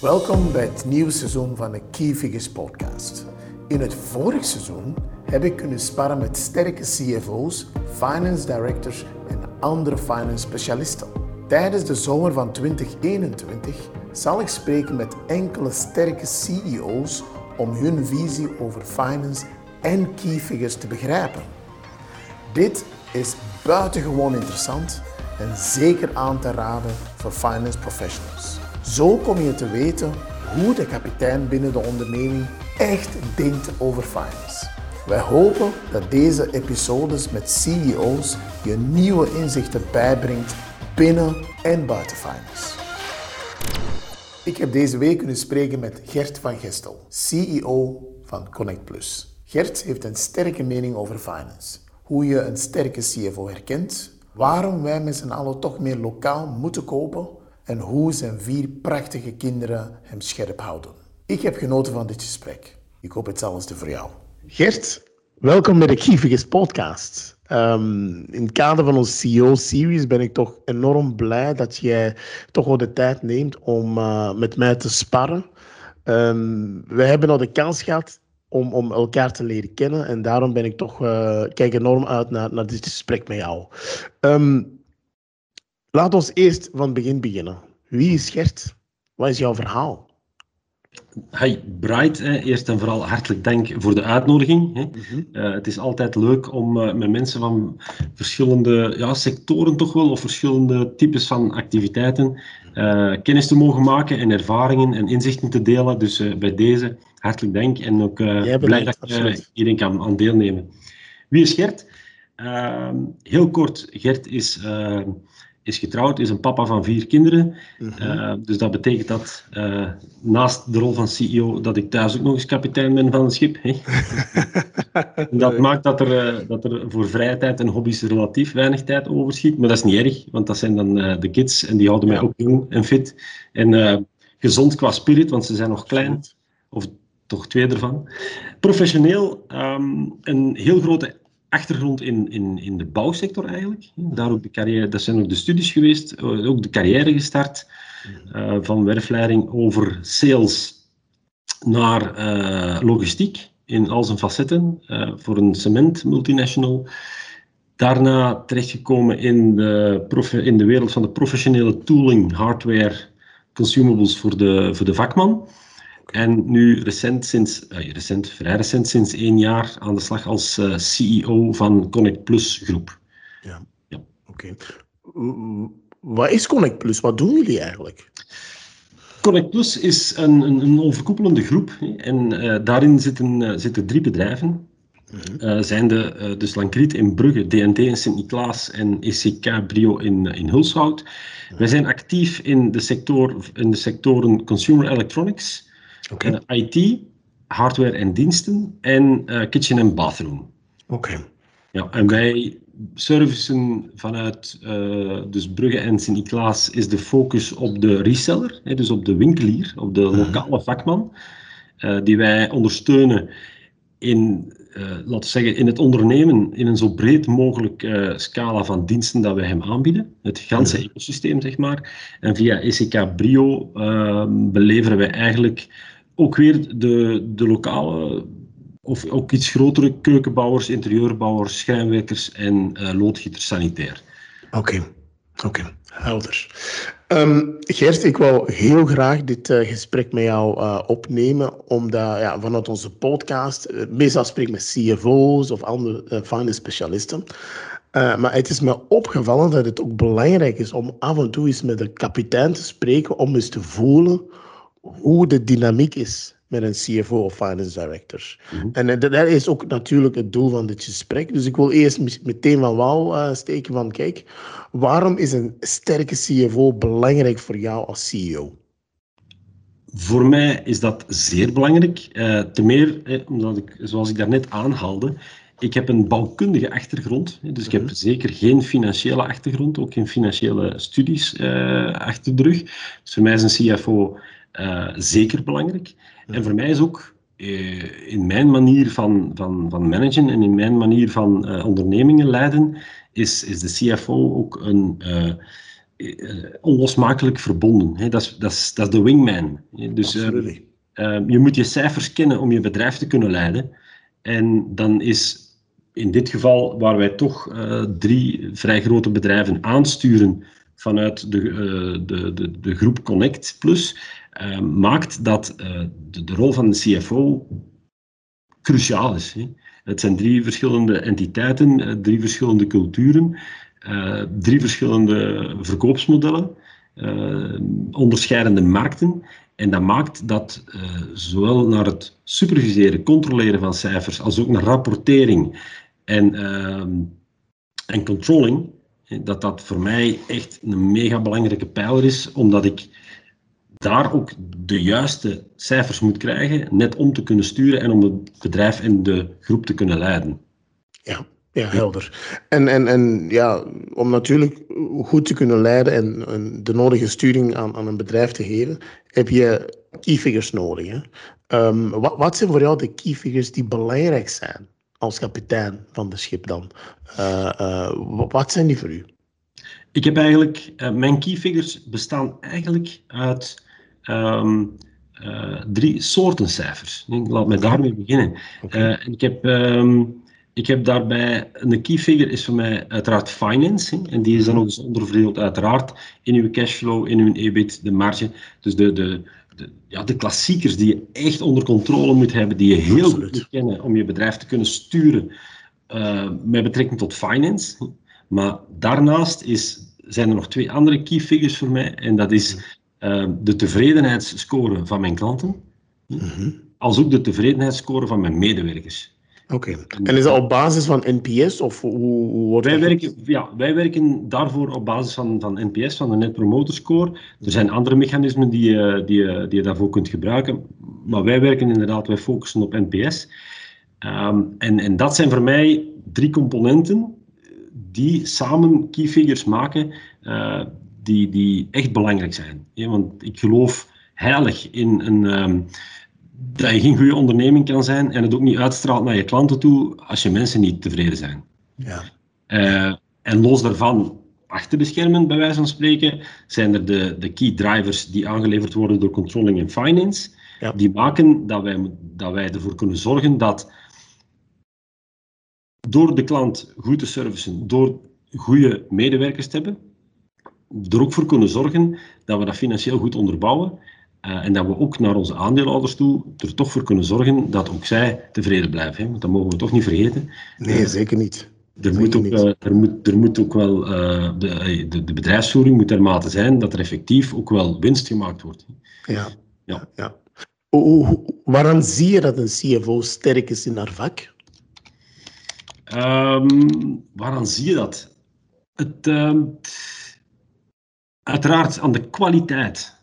Welkom bij het nieuwe seizoen van de Key Figures podcast. In het vorige seizoen heb ik kunnen sparren met sterke CFO's, finance directors en andere finance specialisten. Tijdens de zomer van 2021 zal ik spreken met enkele sterke CEO's om hun visie over finance en key figures te begrijpen. Dit is buitengewoon interessant en zeker aan te raden voor finance professionals. Zo kom je te weten hoe de kapitein binnen de onderneming echt denkt over finance. Wij hopen dat deze episodes met CEO's je nieuwe inzichten bijbrengt binnen en buiten finance. Ik heb deze week kunnen spreken met Gert van Gestel, CEO van Connect Plus. Gert heeft een sterke mening over finance. Hoe je een sterke CFO herkent, waarom wij met z'n allen toch meer lokaal moeten kopen en hoe zijn vier prachtige kinderen hem scherp houden. Ik heb genoten van dit gesprek. Ik hoop hetzelfde voor jou. Gert, welkom bij de Kievigis podcast. Um, in het kader van onze CEO-series ben ik toch enorm blij dat jij toch wel de tijd neemt om uh, met mij te sparren. Um, we hebben al de kans gehad om, om elkaar te leren kennen en daarom ben ik toch, uh, kijk enorm uit naar, naar dit gesprek met jou. Um, Laat ons eerst van het begin beginnen. Wie is Gert? Wat is jouw verhaal? Hi, Bright. Eerst en vooral hartelijk dank voor de uitnodiging. Hè. Mhm. Eh, het is altijd leuk om uh, met mensen van verschillende ja, sectoren toch wel, of verschillende types van activiteiten, uh, kennis te mogen maken en ervaringen en inzichten te delen. Dus bij deze hartelijk dank en ook blij dat ik hierin kan aan deelnemen. Wie is Gert? Heel kort, Gert is is getrouwd, is een papa van vier kinderen. Mhm. Eh, dus dat betekent dat uh, naast de rol van CEO, dat ik thuis ook nog eens kapitein ben van een schip. dat maakt dat er, uh, dat er voor vrije tijd en hobby's relatief weinig tijd overschiet. Maar dat is niet erg, want dat zijn dan de kids en die houden mij ook jong en fit. En gezond qua spirit, want ze zijn nog klein. Of toch twee ervan. Professioneel, um, een heel grote achtergrond in, in, in de bouwsector eigenlijk. Daar ook de carrière, dat zijn ook de studies geweest, eh, ook de carrière gestart. Uh, van werfleiding over sales naar uh, logistiek in al zijn facetten uh, voor een cement multinational. Daarna terechtgekomen in de, in de wereld van de professionele tooling, hardware, consumables voor de, voor de vakman. En nu recent, sinds, uh, recent, vrij recent, sinds één jaar aan de slag als uh, CEO van Connect Plus groep. Ja, ja. oké. Okay. Wat is Connect Plus? Wat doen jullie eigenlijk? Connect Plus is een, een, een overkoepelende groep en uh, daarin zitten, zitten drie bedrijven. Mm -hmm. zijn de, dus Lankriet in Brugge, DNT in Sint-Niklaas en ECK Brio in, in Hulshout. Wij zijn actief in de, sector, in de sectoren consumer electronics, Okay. Uh, eh, IT, hardware en diensten en uh, kitchen en bathroom. Oké. Ja, en wij servicen vanuit uh, dus Brugge en Sint-Niklaas is de focus op de reseller, hè, dus op de winkelier, op de mhm. lokale vakman, uh, die wij ondersteunen in, uh, laten we zeggen, in het ondernemen in een zo breed mogelijk scala van diensten dat wij hem aanbieden. Het ganse ecosysteem, zeg maar. En via ECK Brio beleveren wij eigenlijk ook weer de, de lokale of ook iets grotere keukenbouwers, interieurbouwers, schijnwerkers en uh, loodgieters sanitair. Oké, oké, helder. Um, Gert, ik wou heel graag dit uh, gesprek met jou uh, opnemen, omdat ja, vanuit onze podcast, uh, meestal spreek ik met CFO's of andere finance specialisten. maar het is me opgevallen dat het ook belangrijk is om af en toe eens met de kapitein te spreken, om eens te voelen hoe de dynamiek is met een CFO of finance director. Mhm. En uh, dat is ook natuurlijk het doel van dit gesprek. Dus ik wil eerst meteen van wal uh, steken van, kijk, waarom is een sterke CFO belangrijk voor jou als CEO? Voor mij is dat zeer belangrijk. Uh, te meer, eh, omdat ik, zoals ik daarnet aanhaalde, ik heb een bouwkundige achtergrond, dus ik heb mhm. zeker geen financiële achtergrond, ook geen financiële studies achter de rug. Dus voor mij is een CFO zeker belangrijk. En voor mij is ook uh, in mijn manier van, van, van managen en in mijn manier van uh, ondernemingen leiden, is, is de CFO ook een, onlosmakelijk verbonden. Dat, is, dat, is, dat is de wingman. Dus je moet je cijfers kennen om je bedrijf te kunnen leiden. En dan is in dit geval, waar wij toch drie vrij grote bedrijven aansturen vanuit de, de, de, de groep Connect Plus, maakt dat de, de rol van de CFO cruciaal is. Hè. Het zijn drie verschillende entiteiten, eh, drie verschillende culturen, uh, drie verschillende verkoopsmodellen, uh, onderscheidende markten. En dat maakt dat uh, zowel naar het superviseren, controleren van cijfers, als ook naar rapportering en, en controlling, dat dat voor mij echt een mega belangrijke pijler is, omdat ik daar ook de juiste cijfers moet krijgen, net om te kunnen sturen en om het bedrijf en de groep te kunnen leiden. Ja, ja helder. En, en, en ja, om natuurlijk goed te kunnen leiden en, en de nodige sturing aan, aan een bedrijf te geven, heb je key figures nodig. Hè? Um, wat, wat zijn voor jou de key figures die belangrijk zijn als kapitein van de schip dan? Uh, uh, wat zijn die voor u? Ik heb eigenlijk, uh, mijn key figures bestaan eigenlijk uit um, uh, drie soorten cijfers. Laat me daarmee beginnen. Okay. Uh, ik, heb, um, ik heb daarbij, een key figure is voor mij uiteraard financing. En die is dan nog eens onderverdeeld uiteraard in uw cashflow, in uw EBIT, de marge. Dus de, de, de, ja, de klassiekers die je echt onder controle moet hebben, die je heel Absoluut. goed moet kennen om je bedrijf te kunnen sturen uh, met betrekking tot finance. Maar daarnaast is, zijn er nog twee andere key figures voor mij. En dat is Ehm, de tevredenheidsscore van mijn klanten, mm als ook de tevredenheidsscore van mijn medewerkers. Oké. En is dat op basis van NPS of hoe, hoe wordt wij werken, Ja, wij werken daarvoor op basis van, van NPS, van de Net Promoter Score. Er zijn andere mechanismen die je, die, je, die je daarvoor kunt gebruiken, maar wij werken inderdaad, wij focussen op NPS. Um, ehm, en, en dat zijn voor mij drie componenten die samen key figures maken uh, die, die echt belangrijk zijn. want ik geloof heilig in een, um, dat je geen goede onderneming kan zijn en het ook niet uitstraalt naar je klanten toe als je mensen niet tevreden zijn. Ja. Uh, en los daarvan, achter de schermen bij wijze van spreken, zijn er de, de key drivers die aangeleverd worden door controlling en finance. Ja. Die maken dat wij, dat wij ervoor kunnen zorgen dat door de klant goed te servicen, door goede medewerkers te hebben, er ook voor kunnen zorgen dat we dat financieel goed onderbouwen. Uh, en dat we ook naar onze aandeelhouders toe er toch voor kunnen zorgen dat ook zij tevreden blijven. Hè? Want dat mogen we toch niet vergeten. Nee, uh, zeker niet. Er moet, ook, uh, er, moet, er moet ook wel, de, de, de, bedrijfsvoering moet dermate zijn dat er effectief ook wel winst gemaakt wordt. Ja. ja. ja. Hoe, waaraan zie je dat een CFO sterk is in haar vak? Um, waaraan zie je dat? Het, uh, uiteraard aan de kwaliteit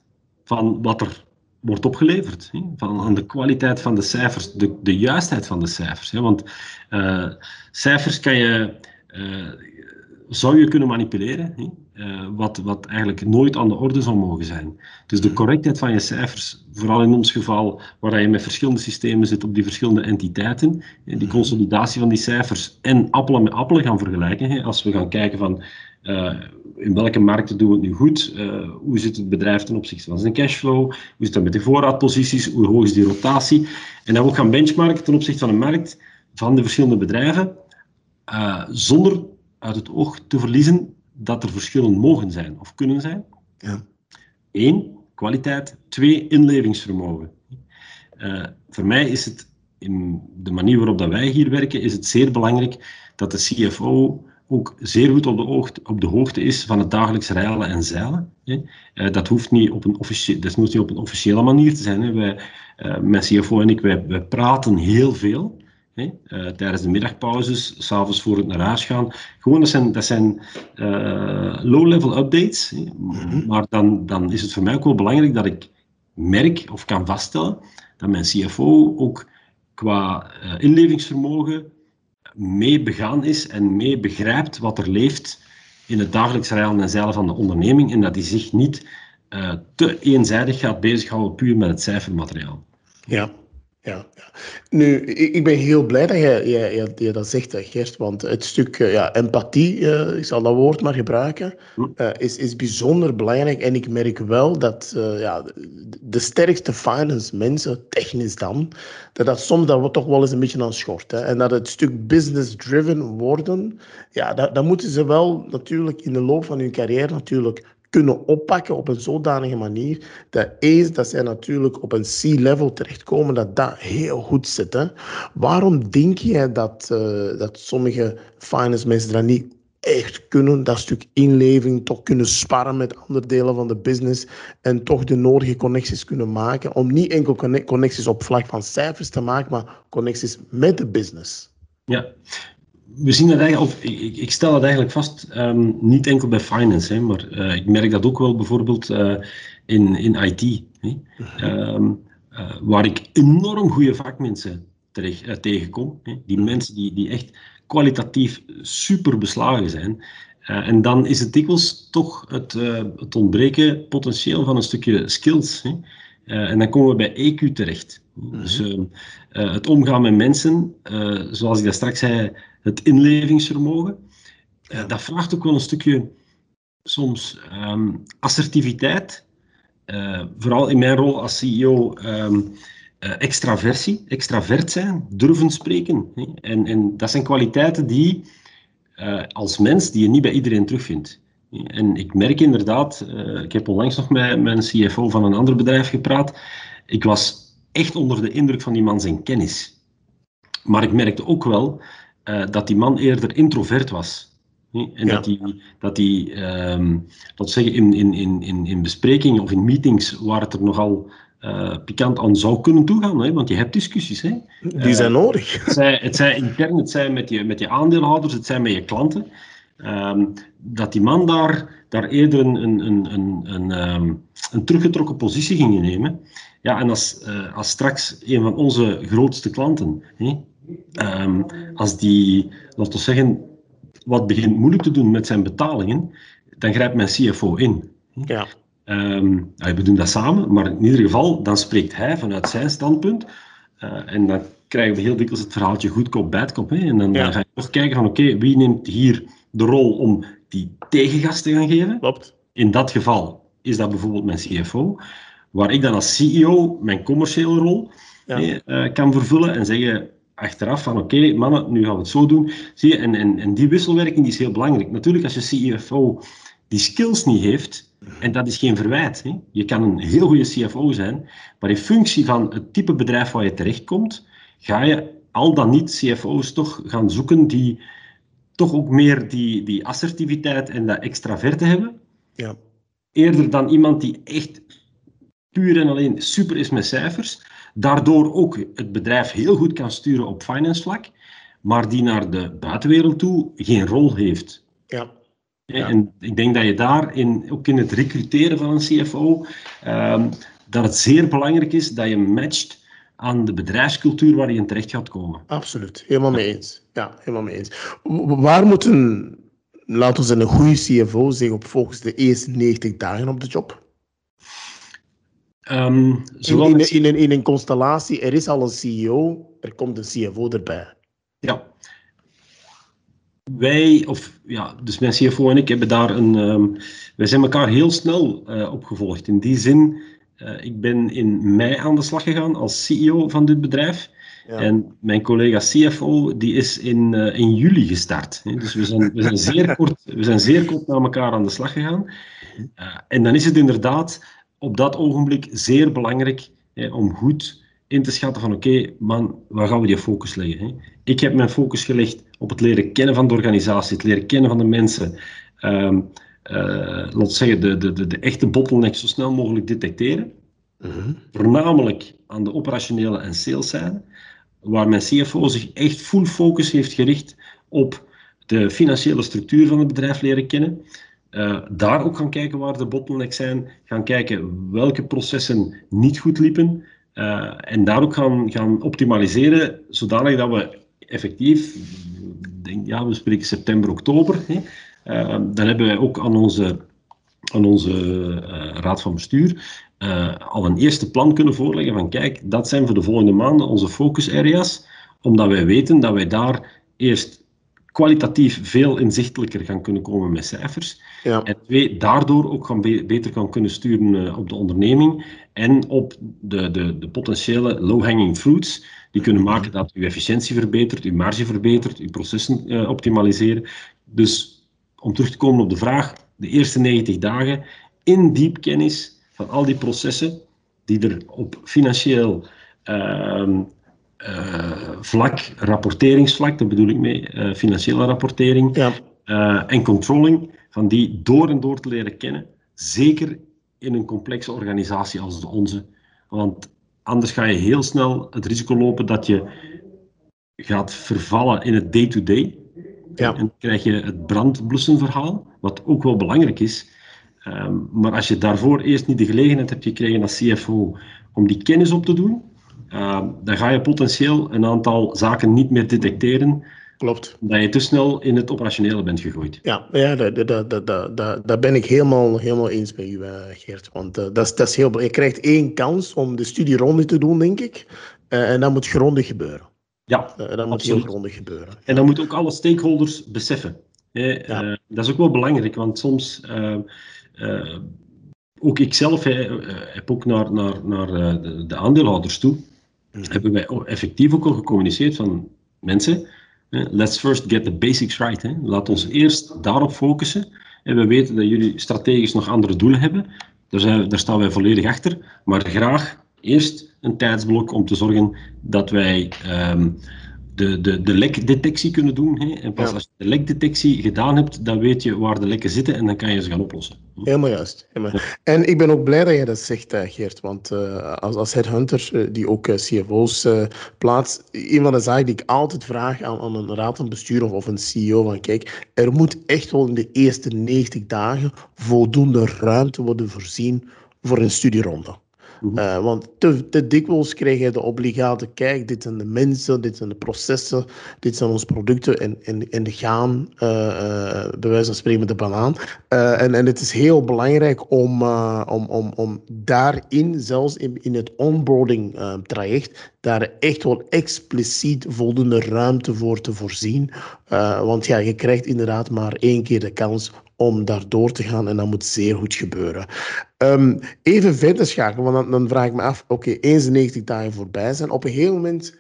van wat er wordt opgeleverd. Hè? Van, aan de kwaliteit van de cijfers, de, de juistheid van de cijfers. Hè? Want uh, cijfers kan je, uh, zou je kunnen manipuleren, hè? Uh, wat, wat eigenlijk nooit aan de orde zou mogen zijn. Dus de correctheid van je cijfers, vooral in ons geval, waar je met verschillende systemen zit op die verschillende entiteiten, die consolidatie van die cijfers en appelen met appelen gaan vergelijken. Als we gaan kijken van in welke markten doen we het nu goed? Uh, hoe zit het bedrijf ten opzichte van zijn cashflow? Hoe zit het met de voorraadposities? Hoe hoog is die rotatie? En dan ook gaan benchmarken ten opzichte van de markt van de verschillende bedrijven, uh, zonder uit het oog te verliezen dat er verschillen mogen zijn of kunnen zijn. Ja. Eén, kwaliteit. Twee, inlevingsvermogen. Voor mij is het, in de manier waarop dat wij hier werken, is het zeer belangrijk dat de CFO ook zeer goed op de, hoogte, op de hoogte is van het dagelijks rijden en zeilen. Hè. Uh, dat, hoeft niet op een officie dat moet niet op een officiële manier te zijn. Hè. Wij, uh, mijn CFO en ik, wij, wij praten heel veel. Hè. Uh, tijdens de middagpauzes, s'avonds voor het naar huis gaan. Gewoon, dat zijn, dat zijn low-level updates. Mm-hmm. Maar dan, dan is het voor mij ook wel belangrijk dat ik merk of kan vaststellen dat mijn CFO ook qua inlevingsvermogen mee begaan is en mee begrijpt wat er leeft in het dagelijks rijden en zeilen van de onderneming en dat hij zich niet uh, te eenzijdig gaat bezighouden puur met het cijfermateriaal. Ja, ja. Nu, ik, ben heel blij dat je, je, je, dat zegt, Gert, want het stuk eh, ja, empathie, uh, ik zal dat woord maar gebruiken, uh, is, is bijzonder belangrijk. En ik merk wel dat uh, ja, de sterkste finance mensen, technisch dan, dat dat soms dat toch wel eens een beetje aan schort. Hè. En dat het stuk business-driven worden, ja, dat, dat moeten ze wel natuurlijk in de loop van hun carrière natuurlijk kunnen oppakken op een zodanige manier dat eens dat zij natuurlijk op een C-level terechtkomen, dat dat heel goed zit. Hè? Waarom denk jij dat, uh, dat sommige finance mensen dat niet echt kunnen, dat stuk inleving, toch kunnen sparren met andere delen van de business en toch de nodige connecties kunnen maken, om niet enkel connecties op vlak van cijfers te maken, maar connecties met de business? Ja, we zien dat eigenlijk, of ik, ik stel dat eigenlijk vast, um, niet enkel bij finance, hè, maar uh, ik merk dat ook wel bijvoorbeeld uh, in, in IT, hè, um, uh, waar ik enorm goede vakmensen terecht, tegenkom. Hè, die mensen die, die echt kwalitatief super beslagen zijn. en dan is het dikwijls toch het, het ontbreken potentieel van een stukje skills. Hè. en dan komen we bij EQ terecht. Dus ehm, het omgaan met mensen, zoals ik dat straks zei, het inlevingsvermogen. Uh, dat vraagt ook wel een stukje soms um, assertiviteit. Uh, vooral in mijn rol als CEO um, ehm, eh, extraversie, extravert zijn, durven spreken. En, en dat zijn kwaliteiten die als mens die je niet bij iedereen terugvindt. En ik merk inderdaad, ik heb onlangs nog met mijn CFO van een ander bedrijf gepraat. Ik was echt onder de indruk van die man zijn kennis. Maar ik merkte ook wel uh, dat die man eerder introvert was. En dat hij, dat hij um, dat zeggen, in, in, in, in besprekingen of in meetings waar het er nogal uh, pikant aan zou kunnen toegaan, hè? want je hebt discussies. Hè? Die zijn uh, nodig. Het zij, het zij intern, het zij met je, met je aandeelhouders, het zijn met je klanten. Um, dat die man daar, daar eerder een, een, een, een, een, um, een teruggetrokken positie ging nemen. Ja, en als, uh, als straks een van onze grootste klanten, hè, Um, als die, laten we zeggen, wat begint moeilijk te doen met zijn betalingen, dan grijpt mijn CFO in. Ja. Um, we doen dat samen, maar in ieder geval, dan spreekt hij vanuit zijn standpunt. Uh, en dan krijgen we heel dikwijls het verhaaltje goedkoop, badkop. Hè? En dan, ja. dan ga je toch kijken van, oké, wie neemt hier de rol om die tegengas te gaan geven? Klopt. In dat geval is dat bijvoorbeeld mijn CFO, waar ik dan als CEO mijn commerciële rol ja. uh, kan vervullen en zeggen, achteraf van oké, mannen, nu gaan we het zo doen. Zie je, en, en, en die wisselwerking die is heel belangrijk. Natuurlijk, als je CFO die skills niet heeft, en dat is geen verwijt. Hè. Je kan een heel goede CFO zijn, maar in functie van het type bedrijf waar je terechtkomt, ga je al dan niet CFO's toch gaan zoeken die toch ook meer die, die assertiviteit en dat extraverte hebben. Ja. Eerder dan iemand die echt puur en alleen super is met cijfers daardoor ook het bedrijf heel goed kan sturen op finance vlak, maar die naar de buitenwereld toe geen rol heeft. Ja. En ik denk dat je daar, in, ook in het recruteren van een CFO, um, dat het zeer belangrijk is dat je matcht aan de bedrijfscultuur waar je in terecht gaat komen. Absoluut, helemaal mee eens. Ja, helemaal mee eens. Waar moet een, laten we zeggen, een goede CFO zich op volgens de eerste 90 dagen op de job? Um, in, in, in, een, in een constellatie, er is al een CEO, er komt een CFO erbij. Ja. Wij, of ja, dus mijn CFO en ik hebben daar een. Um, wij zijn elkaar heel snel uh, opgevolgd. In die zin, uh, ik ben in mei aan de slag gegaan als CEO van dit bedrijf. Ja. En mijn collega CFO die is in, uh, in juli gestart. Hè. Dus we zijn, we, zijn zeer kort, we zijn zeer kort na elkaar aan de slag gegaan. en dan is het inderdaad op dat ogenblik zeer belangrijk hè, om goed in te schatten van oké, man, waar gaan we die focus leggen? Hè? Ik heb mijn focus gelegd op het leren kennen van de organisatie, het leren kennen van de mensen. Um, uh, laten we zeggen, de, de, de, de echte bottleneck zo snel mogelijk detecteren. Uh mhm. -huh. Voornamelijk aan de operationele en saleszijde, waar mijn CFO zich echt full focus heeft gericht op de financiële structuur van het bedrijf leren kennen. Uh, daar ook gaan kijken waar de bottlenecks zijn, gaan kijken welke processen niet goed liepen uh, en daar ook gaan, gaan optimaliseren, zodanig dat we effectief, denk, ja, we spreken september, oktober, hè, uh, dan hebben wij ook aan onze aan onze raad van bestuur al een eerste plan kunnen voorleggen van kijk, dat zijn voor de volgende maanden onze focus areas, omdat wij weten dat wij daar eerst kwalitatief veel inzichtelijker gaan kunnen komen met cijfers. Ja. En twee, daardoor ook gaan beter kan kunnen sturen op de onderneming en op de, de, de potentiële low-hanging fruits, die kunnen maken dat uw efficiëntie verbetert, uw marge verbetert, uw processen uh, optimaliseren. Dus om terug te komen op de vraag, de eerste 90 dagen in diep kennis van al die processen die er op financieel uh, vlak, rapporteringsvlak, daar bedoel ik mee, uh, financiële rapportering ja. en controlling, van die door en door te leren kennen. Zeker in een complexe organisatie als de onze. Want anders ga je heel snel het risico lopen dat je gaat vervallen in het day-to-day. Ja. En dan krijg je het brandblussenverhaal, wat ook wel belangrijk is. Ehm, maar als je daarvoor eerst niet de gelegenheid hebt gekregen als CFO om die kennis op te doen, ehm, dan ga je potentieel een aantal zaken niet meer detecteren Klopt. Dat je te snel in het operationele bent gegooid. Ja, ja daar, daar, daar, daar, daar ben ik helemaal, helemaal eens met u, eh, Geert. Want uh, dat, is, dat is heel Je krijgt één kans om de studie ronde te doen, denk ik. Uh, en dat moet grondig gebeuren. Ja, uh, dat moet heel grondig gebeuren. En dan moeten ook alle stakeholders beseffen. Ja. dat is ook wel belangrijk, want soms ook ik zelf heb ook naar, naar, naar de, de aandeelhouders toe. Hebben wij effectief ook al gecommuniceerd van mensen, Let's first get the basics right. Hè. Laat ons eerst daarop focussen. En we weten dat jullie strategisch nog andere doelen hebben. Daar, zijn, daar staan wij volledig achter. Maar graag eerst een tijdsblok om te zorgen dat wij um, de, de, de lekdetectie kunnen doen. Hè. En pas als je de lekdetectie gedaan hebt, dan weet je waar de lekken zitten en dan kan je ze gaan oplossen. Helemaal juist. Helemaal. En ik ben ook blij dat je dat zegt, eh, Geert. Want uh, als, als headhunter, uh, die ook CFO's plaatst, een van de zaken die ik altijd vraag aan, aan een raad van bestuur of, of een CEO, van kijk, er moet echt wel in de eerste 90 dagen voldoende ruimte worden voorzien voor een studieronde. Uh, want te, te, dikwijls krijg je de obligate, kijk, dit zijn de mensen, dit zijn de processen, dit zijn onze producten en, en, en de gaan, uh, uh, bij wijze van spreken met de banaan. en, en het is heel belangrijk om, om, om, om daarin, zelfs in, in het onboarding traject, daar echt wel expliciet voldoende ruimte voor te voorzien. Want ja, je krijgt inderdaad maar één keer de kans om daar door te gaan en dat moet zeer goed gebeuren. Um, even verder schakelen, want dan, dan, vraag ik me af, oké, okay, eens 90 dagen voorbij zijn. Op een gegeven moment,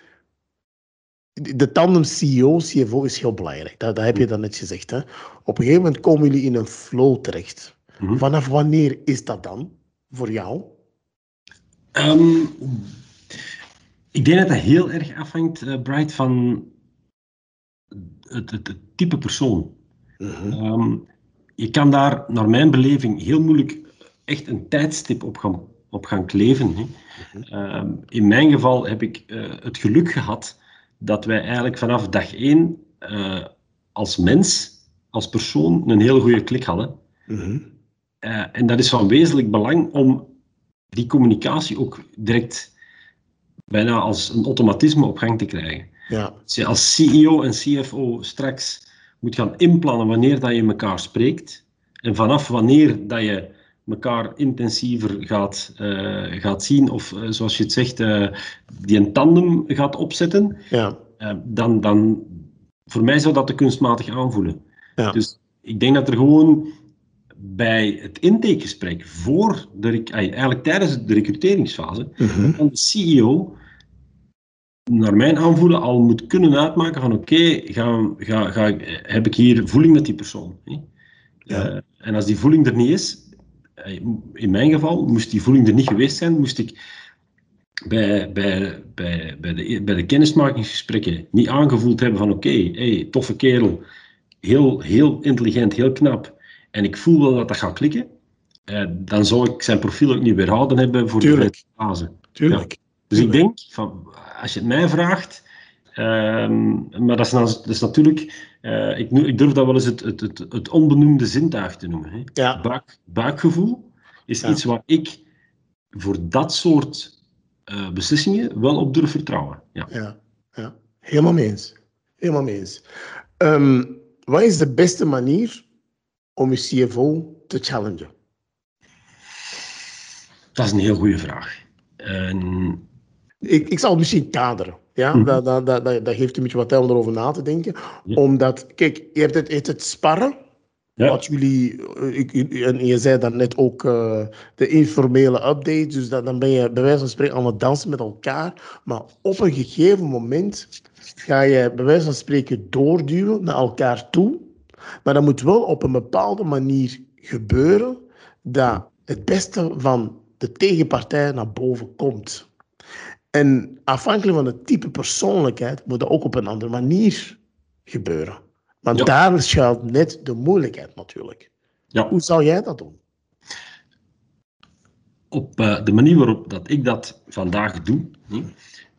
de tandem CEO, CFO is heel belangrijk. Dat, dat heb je dan net gezegd. Hè? Op een gegeven moment komen jullie in een flow terecht. Mm Vanaf wanneer is dat dan voor jou? Um, ik denk dat dat heel erg afhangt, uh, Bright, van het, het, het type persoon. -hmm. um, je kan daar, naar mijn beleving, heel moeilijk echt een tijdstip op gaan, op gaan kleven. Hè. Ehm, in mijn geval heb ik uh, het geluk gehad dat wij eigenlijk vanaf dag één uh, als mens, als persoon, een hele goede klik hadden. Uh, en dat is van wezenlijk belang om die communicatie ook direct bijna als een automatisme op gang te krijgen. Ja. Als je als CEO en CFO straks moet gaan inplannen wanneer dat je elkaar spreekt. En vanaf wanneer dat je elkaar intensiever gaat, uh, gaat zien, of uh, zoals je het zegt, uh, die een tandem gaat opzetten, ja. dan, dan voor mij zou dat te kunstmatig aanvoelen. Ja. Dus ik denk dat er gewoon bij het intakegesprek, voor de, eigenlijk tijdens de recruteringsfase, mm -hmm. de CEO naar mijn aanvoelen al moet kunnen uitmaken van oké, okay, ga, ga, ga, heb ik hier voeling met die persoon. Hè? Ja. Uh, en als die voeling er niet is, eh, in mijn geval, moest die voeling er niet geweest zijn, moest ik bij, bij, bij, bij, de, bij de kennismakingsgesprekken niet aangevoeld hebben van oké, okay, hey, toffe kerel, heel, heel intelligent, heel knap, en ik voel wel dat dat gaat klikken, uh, dan zou ik zijn profiel ook niet weerhouden hebben voor Tuurlijk. de fase. Tuurlijk. Ja. Dus ik denk, van, als je het mij vraagt, um, maar dat is, dat is natuurlijk, uh, ik, ik, durf dat wel eens het, het, het, het onbenoemde zintuig te noemen. Hè. Ja. Buik, buikgevoel is ja. iets waar ik voor dat soort uh, beslissingen wel op durf vertrouwen. Ja, ja, ja. helemaal mee eens. Helemaal mee eens. Um, wat is de beste manier om je CFO te challengen? Dat is een heel goede vraag. Ik, ik zal misschien kaderen. Ja, mm dat, dat, dat, dat, geeft een beetje wat tijd om erover na te denken. Omdat, kijk, je hebt het, het, het sparren. Ja. Wat jullie, eh, ik, en je zei daarnet ook uh, de informele update, dus dat, dan ben je bij wijze van spreken aan het dansen met elkaar. Maar op een gegeven moment ga je bij wijze van spreken doorduwen naar elkaar toe. Maar dat moet wel op een bepaalde manier gebeuren dat het beste van de tegenpartij naar boven komt. En afhankelijk van het type persoonlijkheid moet dat ook op een andere manier gebeuren. Want daar schuilt net de moeilijkheid natuurlijk. Ja. Hoe zou jij dat doen? Op uh, de manier waarop dat ik dat vandaag doe,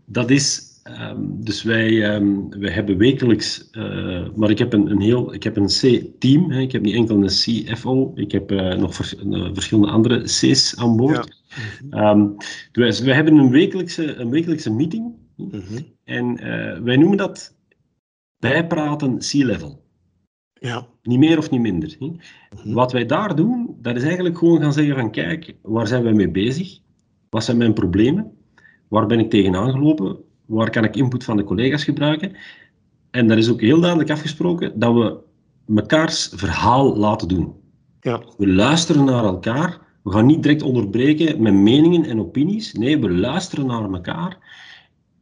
dat is Um, dus wij, um, wij hebben wekelijks, uh, maar ik heb een, een heel, ik heb een C-team. Ik heb niet enkel een CFO, ik heb uh, nog vers, uh, verschillende andere C's aan boord. Ja. Um, dus wij hebben een wekelijkse, een wekelijkse meeting. -hmm. En wij noemen dat bijpraten C-level. Ja. Niet meer of niet minder. -hmm. Wat wij daar doen, dat is eigenlijk gewoon gaan zeggen van kijk, waar zijn wij mee bezig? Wat zijn mijn problemen? Waar ben ik tegenaan gelopen? waar kan ik input van de collega's gebruiken? En daar is ook heel duidelijk afgesproken dat we mekaars verhaal laten doen. Ja. We luisteren naar elkaar. We gaan niet direct onderbreken met meningen en opinies. Nee, we luisteren naar elkaar.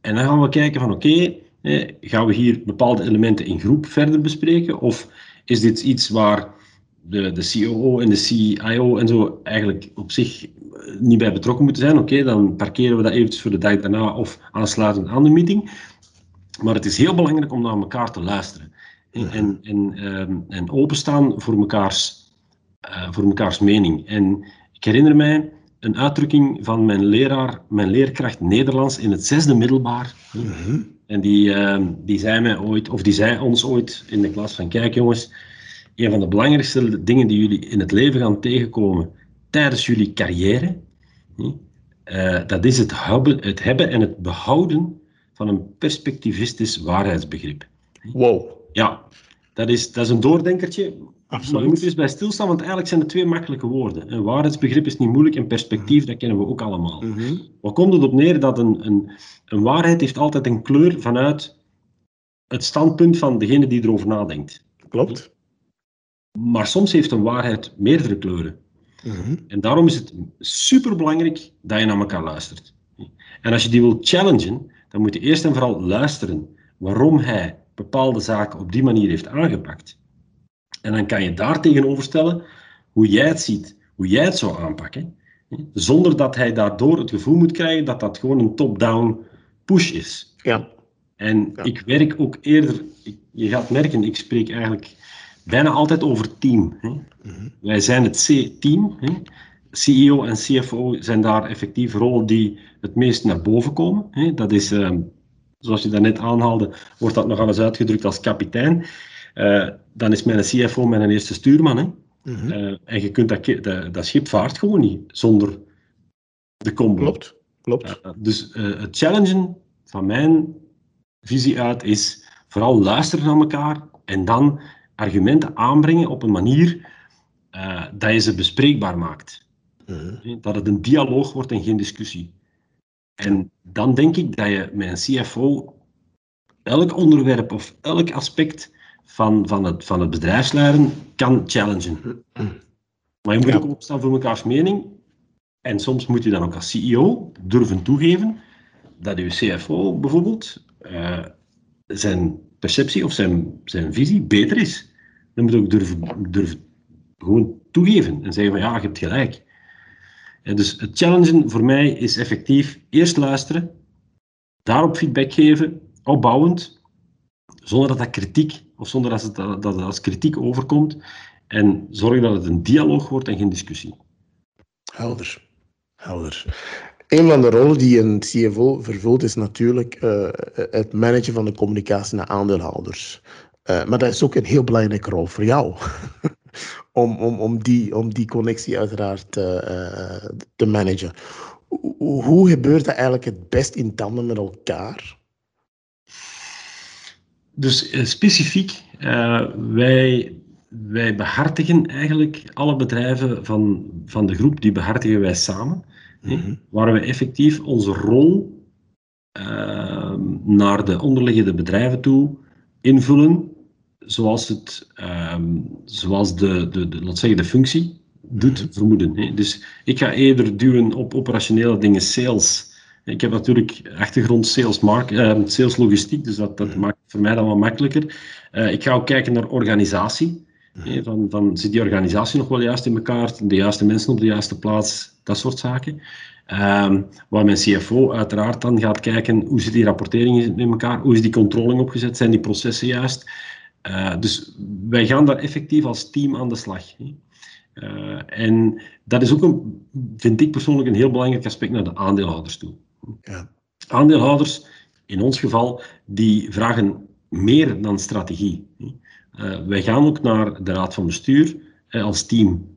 En dan gaan we kijken van oké, okay, gaan we hier bepaalde elementen in groep verder bespreken? Of is dit iets waar de, de COO en de CIO en zo eigenlijk op zich niet bij betrokken moeten zijn, oké, dan parkeren we dat eventjes voor de dag daarna of aansluitend aan de meeting. Maar het is heel belangrijk om naar elkaar te luisteren. En, en, ehm, en openstaan voor mekaars, uh, voor mekaars mening. En ik herinner mij een uitdrukking van mijn leraar, mijn leerkracht Nederlands in het zesde middelbaar. Mhm. En die, uh, die zei mij ooit, of die zei ons ooit in de klas van, kijk jongens, een van de belangrijkste dingen die jullie in het leven gaan tegenkomen, tijdens jullie carrière, uh, dat is het hebben, het hebben en het behouden van een perspectivistisch waarheidsbegrip. Wow. Ja, dat is, dat is een doordenkertje. Absoluut. Maar je moet eens bij stilstaan, want eigenlijk zijn het twee makkelijke woorden. Een waarheidsbegrip is niet moeilijk en perspectief, mhm. dat kennen we ook allemaal. Mm Wat komt het op neer? Dat een, een, een waarheid heeft altijd een kleur vanuit het standpunt van degene die erover nadenkt. Klopt. Maar soms heeft een waarheid meerdere kleuren. Mhm. En daarom is het superbelangrijk dat je naar elkaar luistert. En als je die wil challengen, dan moet je eerst en vooral luisteren waarom hij bepaalde zaken op die manier heeft aangepakt. En dan kan je daar tegenover stellen hoe jij het ziet, hoe jij het zou aanpakken, zonder dat hij daardoor het gevoel moet krijgen dat dat gewoon een top-down push is. Ja. En ik werk ook eerder, je gaat merken, ik spreek eigenlijk bijna altijd over team. Hè. Mhm. Wij zijn het C-team. CEO en CFO zijn daar effectief rollen die het meest naar boven komen. Hè. Dat is, uh, zoals je daarnet aanhaalde, wordt dat nogal eens uitgedrukt als kapitein. Uh, dan is mijn CFO mijn eerste stuurman. Hè. Mm uh, en je kunt dat, dat, dat, schip vaart gewoon niet zonder de combo. Klopt, klopt. dus het challengen van mijn visie uit is vooral luisteren naar elkaar en dan argumenten aanbrengen op een manier dat je ze bespreekbaar maakt. Mhm. Dat het een dialoog wordt en geen discussie. En dan denk ik dat je met een CFO elk onderwerp of elk aspect van, van, het, van het bedrijfsleiden kan challengen. Maar je moet ook opstaan voor mekaars mening. En soms moet je dan ook als CEO durven toegeven dat je CFO bijvoorbeeld uh, zijn perceptie of zijn, zijn visie beter is. Dan moet je ook durven, durven gewoon toegeven en zeggen van ja, je hebt gelijk. Dus het challengen voor mij is effectief eerst luisteren, daarop feedback geven, opbouwend, zonder dat dat kritiek, of zonder dat het, dat als kritiek overkomt, en zorgen dat het een dialoog wordt en geen discussie. Helder. Helder. Een van de rollen die een CFO vervult is natuurlijk uh, het managen van de communicatie naar aandeelhouders. Uh, maar dat is ook een heel belangrijke rol voor jou. om, om, om, die, om die connectie uiteraard uh, te managen. Hoe, gebeurt dat eigenlijk het best in tanden met elkaar? Dus specifiek, wij, wij behartigen eigenlijk alle bedrijven van, van de groep, die behartigen wij samen. Mhm. Waar we effectief onze rol naar de onderliggende bedrijven toe invullen, zoals, het, ehm, zoals de, de, de, laat zeggen, de functie doet mhm. vermoeden. Hè. Dus ik ga eerder duwen op operationele dingen, sales. Ik heb natuurlijk achtergrond sales, mark, uh, sales logistiek, dus dat, dat mhm. maakt het voor mij dan wat makkelijker. Uh, ik ga ook kijken naar organisatie. Hè, van, van, zit die organisatie nog wel juist in elkaar? De juiste mensen op de juiste plaats? Dat soort zaken. Um, waar mijn CFO uiteraard dan gaat kijken hoe zit die rapportering in elkaar, hoe is die controlling opgezet, zijn die processen juist. Uh, dus wij gaan daar effectief als team aan de slag. Uh, en dat is ook, een, vind ik persoonlijk, een heel belangrijk aspect naar de aandeelhouders toe. Ja. Aandeelhouders, in ons geval, die vragen meer dan strategie. Uh, wij gaan ook naar de raad van bestuur als team.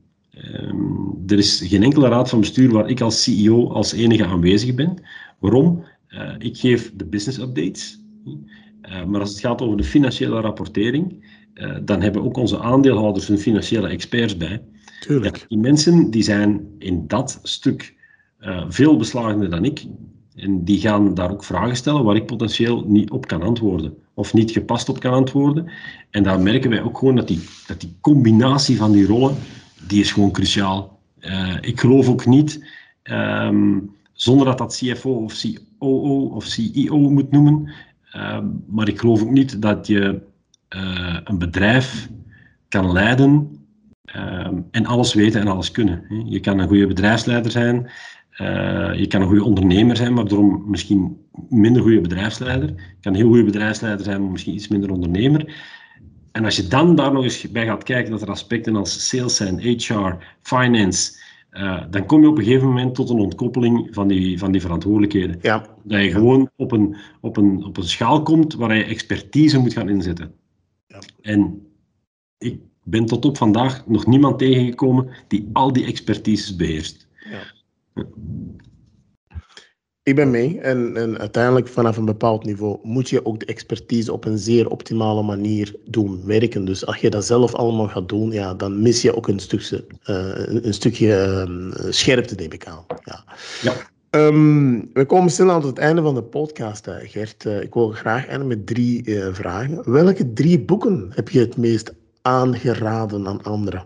Um, er is geen enkele raad van bestuur waar ik als CEO als enige aanwezig ben. Waarom? Ik geef de business updates. Uh, maar als het gaat over de financiële rapportering, uh, dan hebben ook onze aandeelhouders hun financiële experts bij. Tuurlijk. Ja, die mensen die zijn in dat stuk veel beslagender dan ik. En die gaan daar ook vragen stellen waar ik potentieel niet op kan antwoorden. Of niet gepast op kan antwoorden. En daar merken wij ook gewoon dat die, dat die combinatie van die rollen die is gewoon cruciaal. Uh, ik geloof ook niet, um, zonder dat dat CFO of COO of CEO moet noemen, uh, maar ik geloof ook niet dat je uh, een bedrijf kan leiden ehm, en alles weten en alles kunnen. Je kan een goede bedrijfsleider zijn, je kan een goede ondernemer zijn, maar daarom misschien minder goede bedrijfsleider. Je kan een heel goede bedrijfsleider zijn, maar misschien iets minder ondernemer. En als je dan daar nog eens bij gaat kijken dat er aspecten als sales zijn, HR, finance, uh, dan kom je op een gegeven moment tot een ontkoppeling van die, van die verantwoordelijkheden. Ja. Dat je gewoon op een, op, een, op een schaal komt waar je expertise moet gaan inzetten. Ja. En ik ben tot op vandaag nog niemand tegengekomen die al die expertises beheerst. Ja. Ik ben mee. En, en uiteindelijk vanaf een bepaald niveau moet je ook de expertise op een zeer optimale manier doen werken. Dus als je dat zelf allemaal gaat doen, ja, dan mis je ook een stukje, uh, een stukje uh, scherpte, neem ik aan. Ja. ja. Um, we komen snel aan het einde van de podcast, uh, Gert. ik wil graag eindigen met drie vragen. Welke drie boeken heb je het meest aangeraden aan anderen?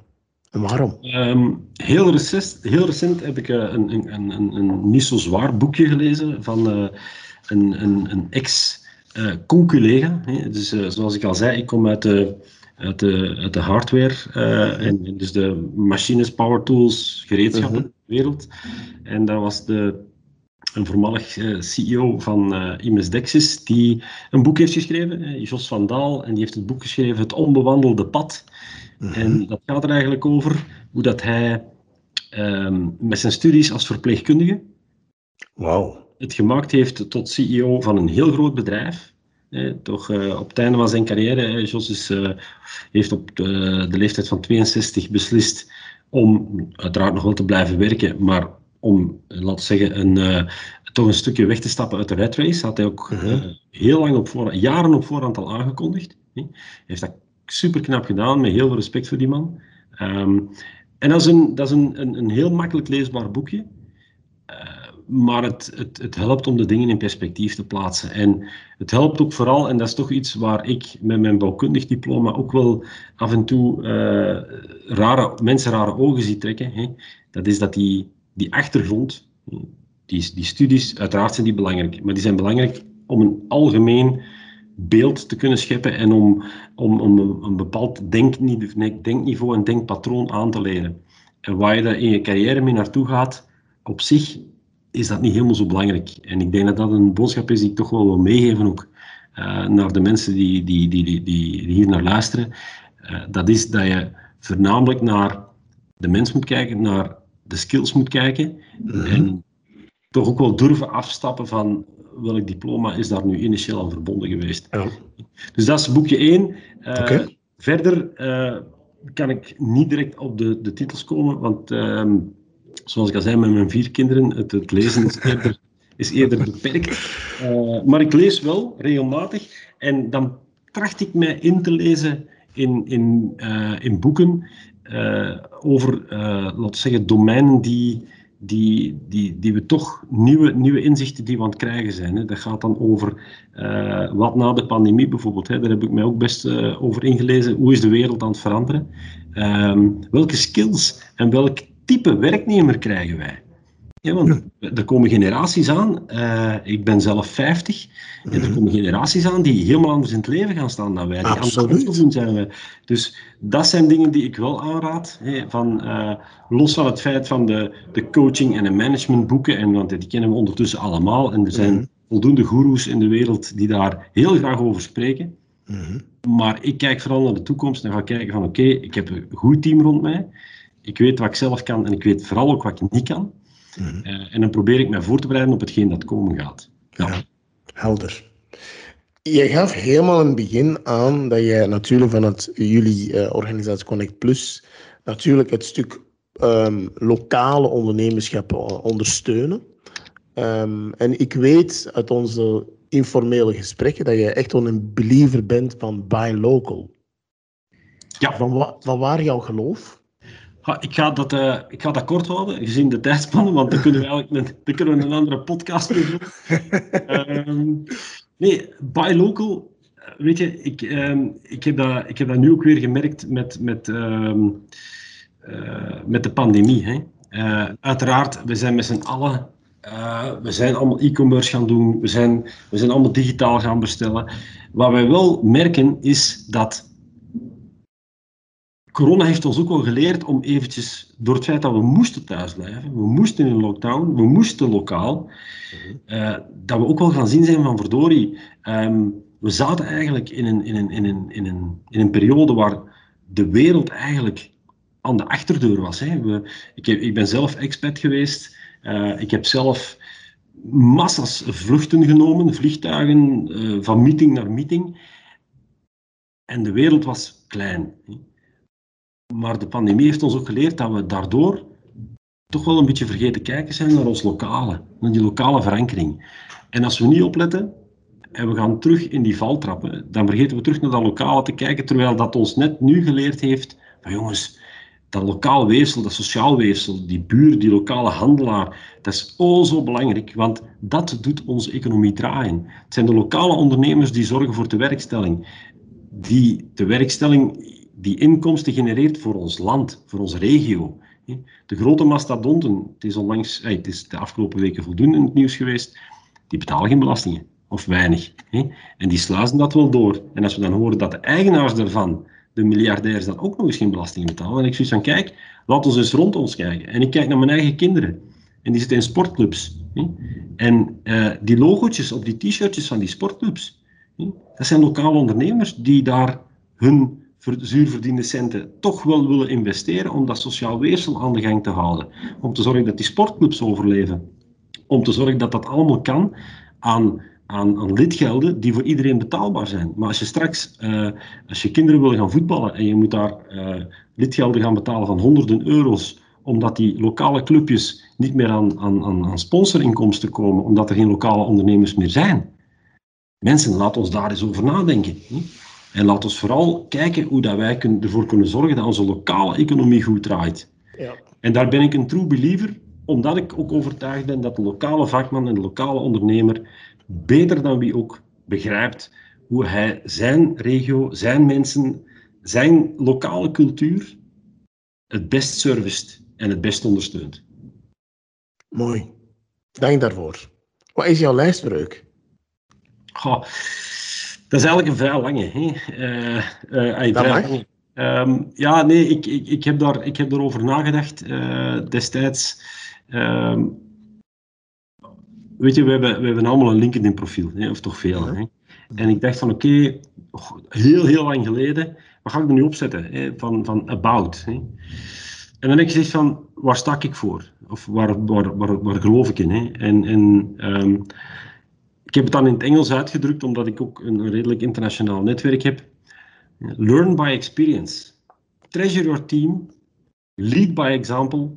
En waarom? Um, heel, recent, heel recent heb ik uh, een, een, een, een, niet zo zwaar boekje gelezen van uh, een, een, een ex-conculega. dus zoals ik al zei, ik kom uit de, uit de, uit de hardware en dus de machines, power tools, gereedschappen uh wereld. En dat was de, een voormalig CEO van Imes Dexis, die een boek heeft geschreven, Jos van Daal, en die heeft het boek geschreven Het Onbewandelde Pad. Mhm. En dat gaat er eigenlijk over hoe dat hij ehm, met zijn studies als verpleegkundige wow. het gemaakt heeft tot CEO van een heel groot bedrijf. Eh, toch uh, op het einde van zijn carrière, eh, Jos is, uh, heeft op de, de, leeftijd van 62 beslist om uiteraard nog wel te blijven werken, maar om, laten we zeggen, een, toch een stukje weg te stappen uit de red race. Had hij ook mhm. heel lang op voorhand, jaren op voorhand al aangekondigd. Hij heeft dat super knap gedaan, met heel veel respect voor die man. Ehm, en dat is, een, dat is een, een, een heel makkelijk leesbaar boekje. Uh, maar het, het, het helpt om de dingen in perspectief te plaatsen. En het helpt ook vooral, en dat is toch iets waar ik met mijn bouwkundig diploma ook wel af en toe uh, rare, mensen rare ogen zie trekken. Hè. Dat is dat die, die achtergrond, die, die studies, uiteraard zijn die belangrijk, maar die zijn belangrijk om een algemeen beeld te kunnen scheppen en om, om, om een bepaald denkniveau en denkpatroon aan te leren. En waar je daar in je carrière mee naartoe gaat, op zich is dat niet helemaal zo belangrijk. En ik denk dat dat een boodschap is die ik toch wel wil meegeven ook uh, naar de mensen die, die, die, die, die hier naar luisteren. Uh, dat is dat je voornamelijk naar de mens moet kijken, naar de skills moet kijken. Mhm. En toch ook wel durven afstappen van welk diploma is daar nu initieel aan verbonden geweest. Ja. Dus dat is boekje 1. Uh, eh, Verder uh, kan ik niet direct op de, de titels komen, want uh, zoals ik al zei met mijn vier kinderen, het, het lezen is eerder, is eerder beperkt. Uh, maar ik lees wel regelmatig en dan tracht ik mij in te lezen in, in, in boeken over, laten we zeggen, domeinen die die, die, die we toch nieuwe, nieuwe inzichten die we aan het krijgen zijn. Hè. Dat gaat dan over uh, wat na de pandemie bijvoorbeeld. Hè. Daar heb ik mij ook best uh, over ingelezen. Hoe is de wereld aan het veranderen? Um, welke skills en welk type werknemer krijgen wij? Ja, want er komen generaties aan. Uh, ik ben zelf 50. En er mhm. komen generaties aan die helemaal anders in het leven gaan staan dan wij. Die Absoluut. Zijn wij. Dus dat zijn dingen die ik wel aanraad. Hè, van, uh, los van het feit van de, de coaching en de managementboeken. En, want die kennen we ondertussen allemaal. En er zijn mm voldoende goeroes in de wereld die daar heel graag over spreken. Mm Maar ik kijk vooral naar de toekomst en ga kijken van oké, ik heb een goed team rond mij. Ik weet wat ik zelf kan en ik weet vooral ook wat ik niet kan. Mhm. Eh, en dan probeer ik mij voor te bereiden op hetgeen dat komen gaat. Ja. helder. Je gaf helemaal in het begin aan dat je natuurlijk vanuit jullie uh, organisatie Connect Plus natuurlijk het stuk um, lokale ondernemerschap eh, ondersteunen. Um, en ik weet uit onze informele gesprekken dat je echt een believer bent van buy local. Ja. Van, van waar jouw geloof? Ik, ga dat, uh, ik ga dat kort houden, gezien de tijdspannen, want dan kunnen we eigenlijk een, dan kunnen we een andere podcast mee doen. um, nee, buy local, weet je, ik, um, ik, heb dat, ik heb dat nu ook weer gemerkt met, met, um, uh, met de pandemie. Hè. Uh, uiteraard, we zijn met z'n allen, we zijn allemaal e-commerce gaan doen, we zijn, we zijn allemaal digitaal gaan bestellen. Wat wij wel merken is dat corona heeft ons ook wel geleerd om eventjes, door het feit dat we moesten thuisblijven, we moesten in lockdown, we moesten lokaal, uh, dat we ook wel gaan zien zijn van verdorie, um, we zaten eigenlijk in een, in, een, in, een, in, een, in een periode waar de wereld eigenlijk aan de achterdeur was. Hè. We, ik, heb, ik ben zelf expat geweest, uh, ik heb zelf massa's vluchten genomen, vliegtuigen, uh, van meeting naar meeting. En de wereld was klein. Maar de pandemie heeft ons ook geleerd dat we daardoor toch wel een beetje vergeten kijken zijn naar ons lokale, naar die lokale verankering. En als we niet opletten en we gaan terug in die val trappen, dan vergeten we terug naar dat lokale te kijken, terwijl dat ons net nu geleerd heeft van jongens, dat lokaal weefsel, dat sociaal weefsel, die buur, die lokale handelaar, dat is oh zo belangrijk, want dat doet onze economie draaien. Het zijn de lokale ondernemers die zorgen voor de werkstelling. Die de werkstelling die inkomsten genereert voor ons land, voor onze regio. De grote mastodonten, het is, onlangs, eh, het is de afgelopen weken voldoende in het nieuws geweest, die betalen geen belastingen, of weinig. En die sluizen dat wel door. En als we dan horen dat de eigenaars daarvan, de miljardairs, dan ook nog eens geen belasting betalen, en ik zoiets van, kijk, laat ons eens rond ons kijken. En ik kijk naar mijn eigen kinderen, en die zitten in sportclubs. En uh, die logootjes op die t-shirtjes van die sportclubs, dat zijn lokale ondernemers die daar hun zuurverdiende centen toch wel willen investeren om dat sociaal weersel aan de gang te houden. Om te zorgen dat die sportclubs overleven. Om te zorgen dat dat allemaal kan aan, aan, aan lidgelden die voor iedereen betaalbaar zijn. Maar als je straks, uh, als je kinderen willen gaan voetballen en je moet daar uh, lidgelden gaan betalen van honderden euro's omdat die lokale clubjes niet meer aan, aan, aan sponsorinkomsten komen, omdat er geen lokale ondernemers meer zijn. Mensen, laat ons daar eens over nadenken. En laat ons vooral kijken hoe dat wij kunnen, ervoor kunnen zorgen dat onze lokale economie goed draait. Ja. En daar ben ik een true believer, omdat ik ook overtuigd ben dat de lokale vakman en de lokale ondernemer beter dan wie ook begrijpt hoe hij zijn regio, zijn mensen, zijn lokale cultuur het best serviced en het best ondersteunt. Mooi. Dank daarvoor. Wat is jouw lijstbreuk? Goh. Dat is eigenlijk een vrij lange. Hè? Uh, uh, vrij lange. Um, ja, nee, ik, ik, ik, heb daar, ik heb daarover nagedacht uh, destijds. Um, weet je, we hebben, we hebben allemaal een LinkedIn-profiel, of toch veel. Hè? En ik dacht van, oké, okay, heel, heel lang geleden, wat ga ik er nu opzetten? Hè? Van, van about. Hè? En dan heb ik gezegd van, waar sta ik voor? Of waar, waar, waar, waar geloof ik in? Hè? En, en um, ik heb het dan in het Engels uitgedrukt, omdat ik ook een redelijk internationaal netwerk heb. Learn by experience. Treasure your team. Lead by example.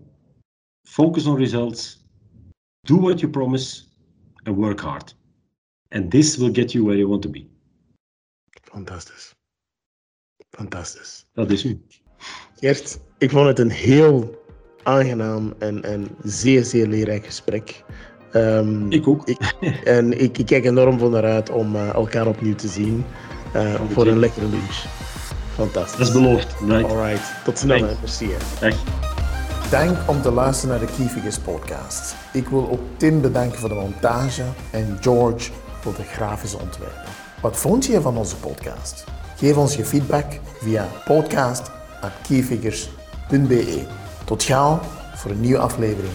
Focus on results. Do what you promise. And work hard. And this will get you where you want to be. Fantastisch. Fantastisch. Dat is u. Gert, ik vond het een heel aangenaam en, en zeer, zeer leerrijk gesprek. Um, ik ook. en ik, ik, kijk enorm van naar uit om uh, elkaar opnieuw te zien uh, voor een lekkere lunch. Fantastisch. Dat is beloofd. Right. Alright. Tot snel. Merci. Dag. Dank om te luisteren naar de Keyfigures podcast. Ik wil ook Tim bedanken voor de montage en George voor de grafische ontwerpen. Wat vond je van onze podcast? Geef ons je feedback via podcast.keyfigures.be. Tot gauw voor een nieuwe aflevering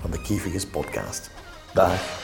van de Keyfigures podcast. Dag.